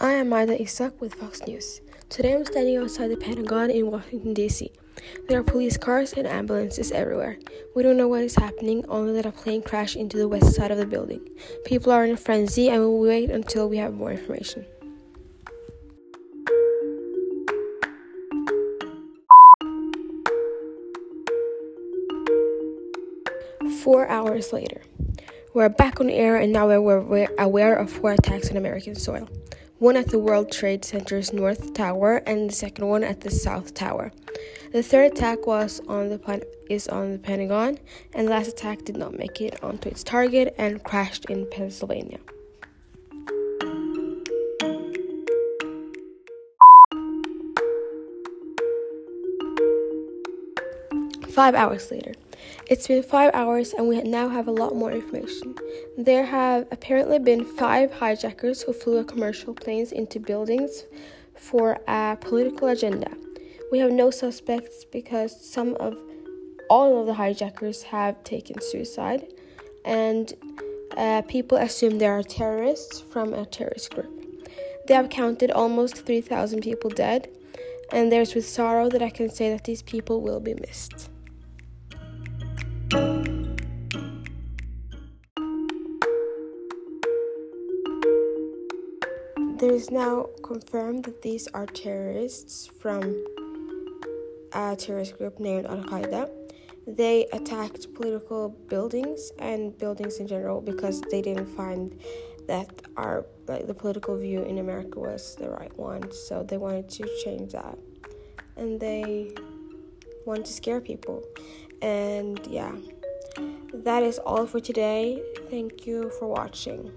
am Maida Isak with Fox News. Today I'm standing outside the Pentagon in Washington, D.C. There are police cars and ambulances everywhere. We don't know what is happening, only that a plane crashed into the west side of the building. People are in a frenzy and we will wait until we have more information. Four hours later, we're back on air and now we're aware of four attacks on American soil one at the World Trade Center's North Tower and the second one at the South Tower. The third attack was on the is on the Pentagon, and the last attack did not make it onto its target and crashed in Pennsylvania. Five hours later. It's been five hours and we now have a lot more information. There have apparently been five hijackers who flew commercial planes into buildings for a political agenda. We have no suspects because some of all of the hijackers have taken suicide, and uh, people assume they are terrorists from a terrorist group. They have counted almost 3,000 people dead, and there's with sorrow that I can say that these people will be missed. There is now confirmed that these are terrorists from a terrorist group named Al Qaeda. They attacked political buildings and buildings in general because they didn't find that our like the political view in America was the right one. So they wanted to change that, and they wanted to scare people. And yeah, that is all for today. Thank you for watching.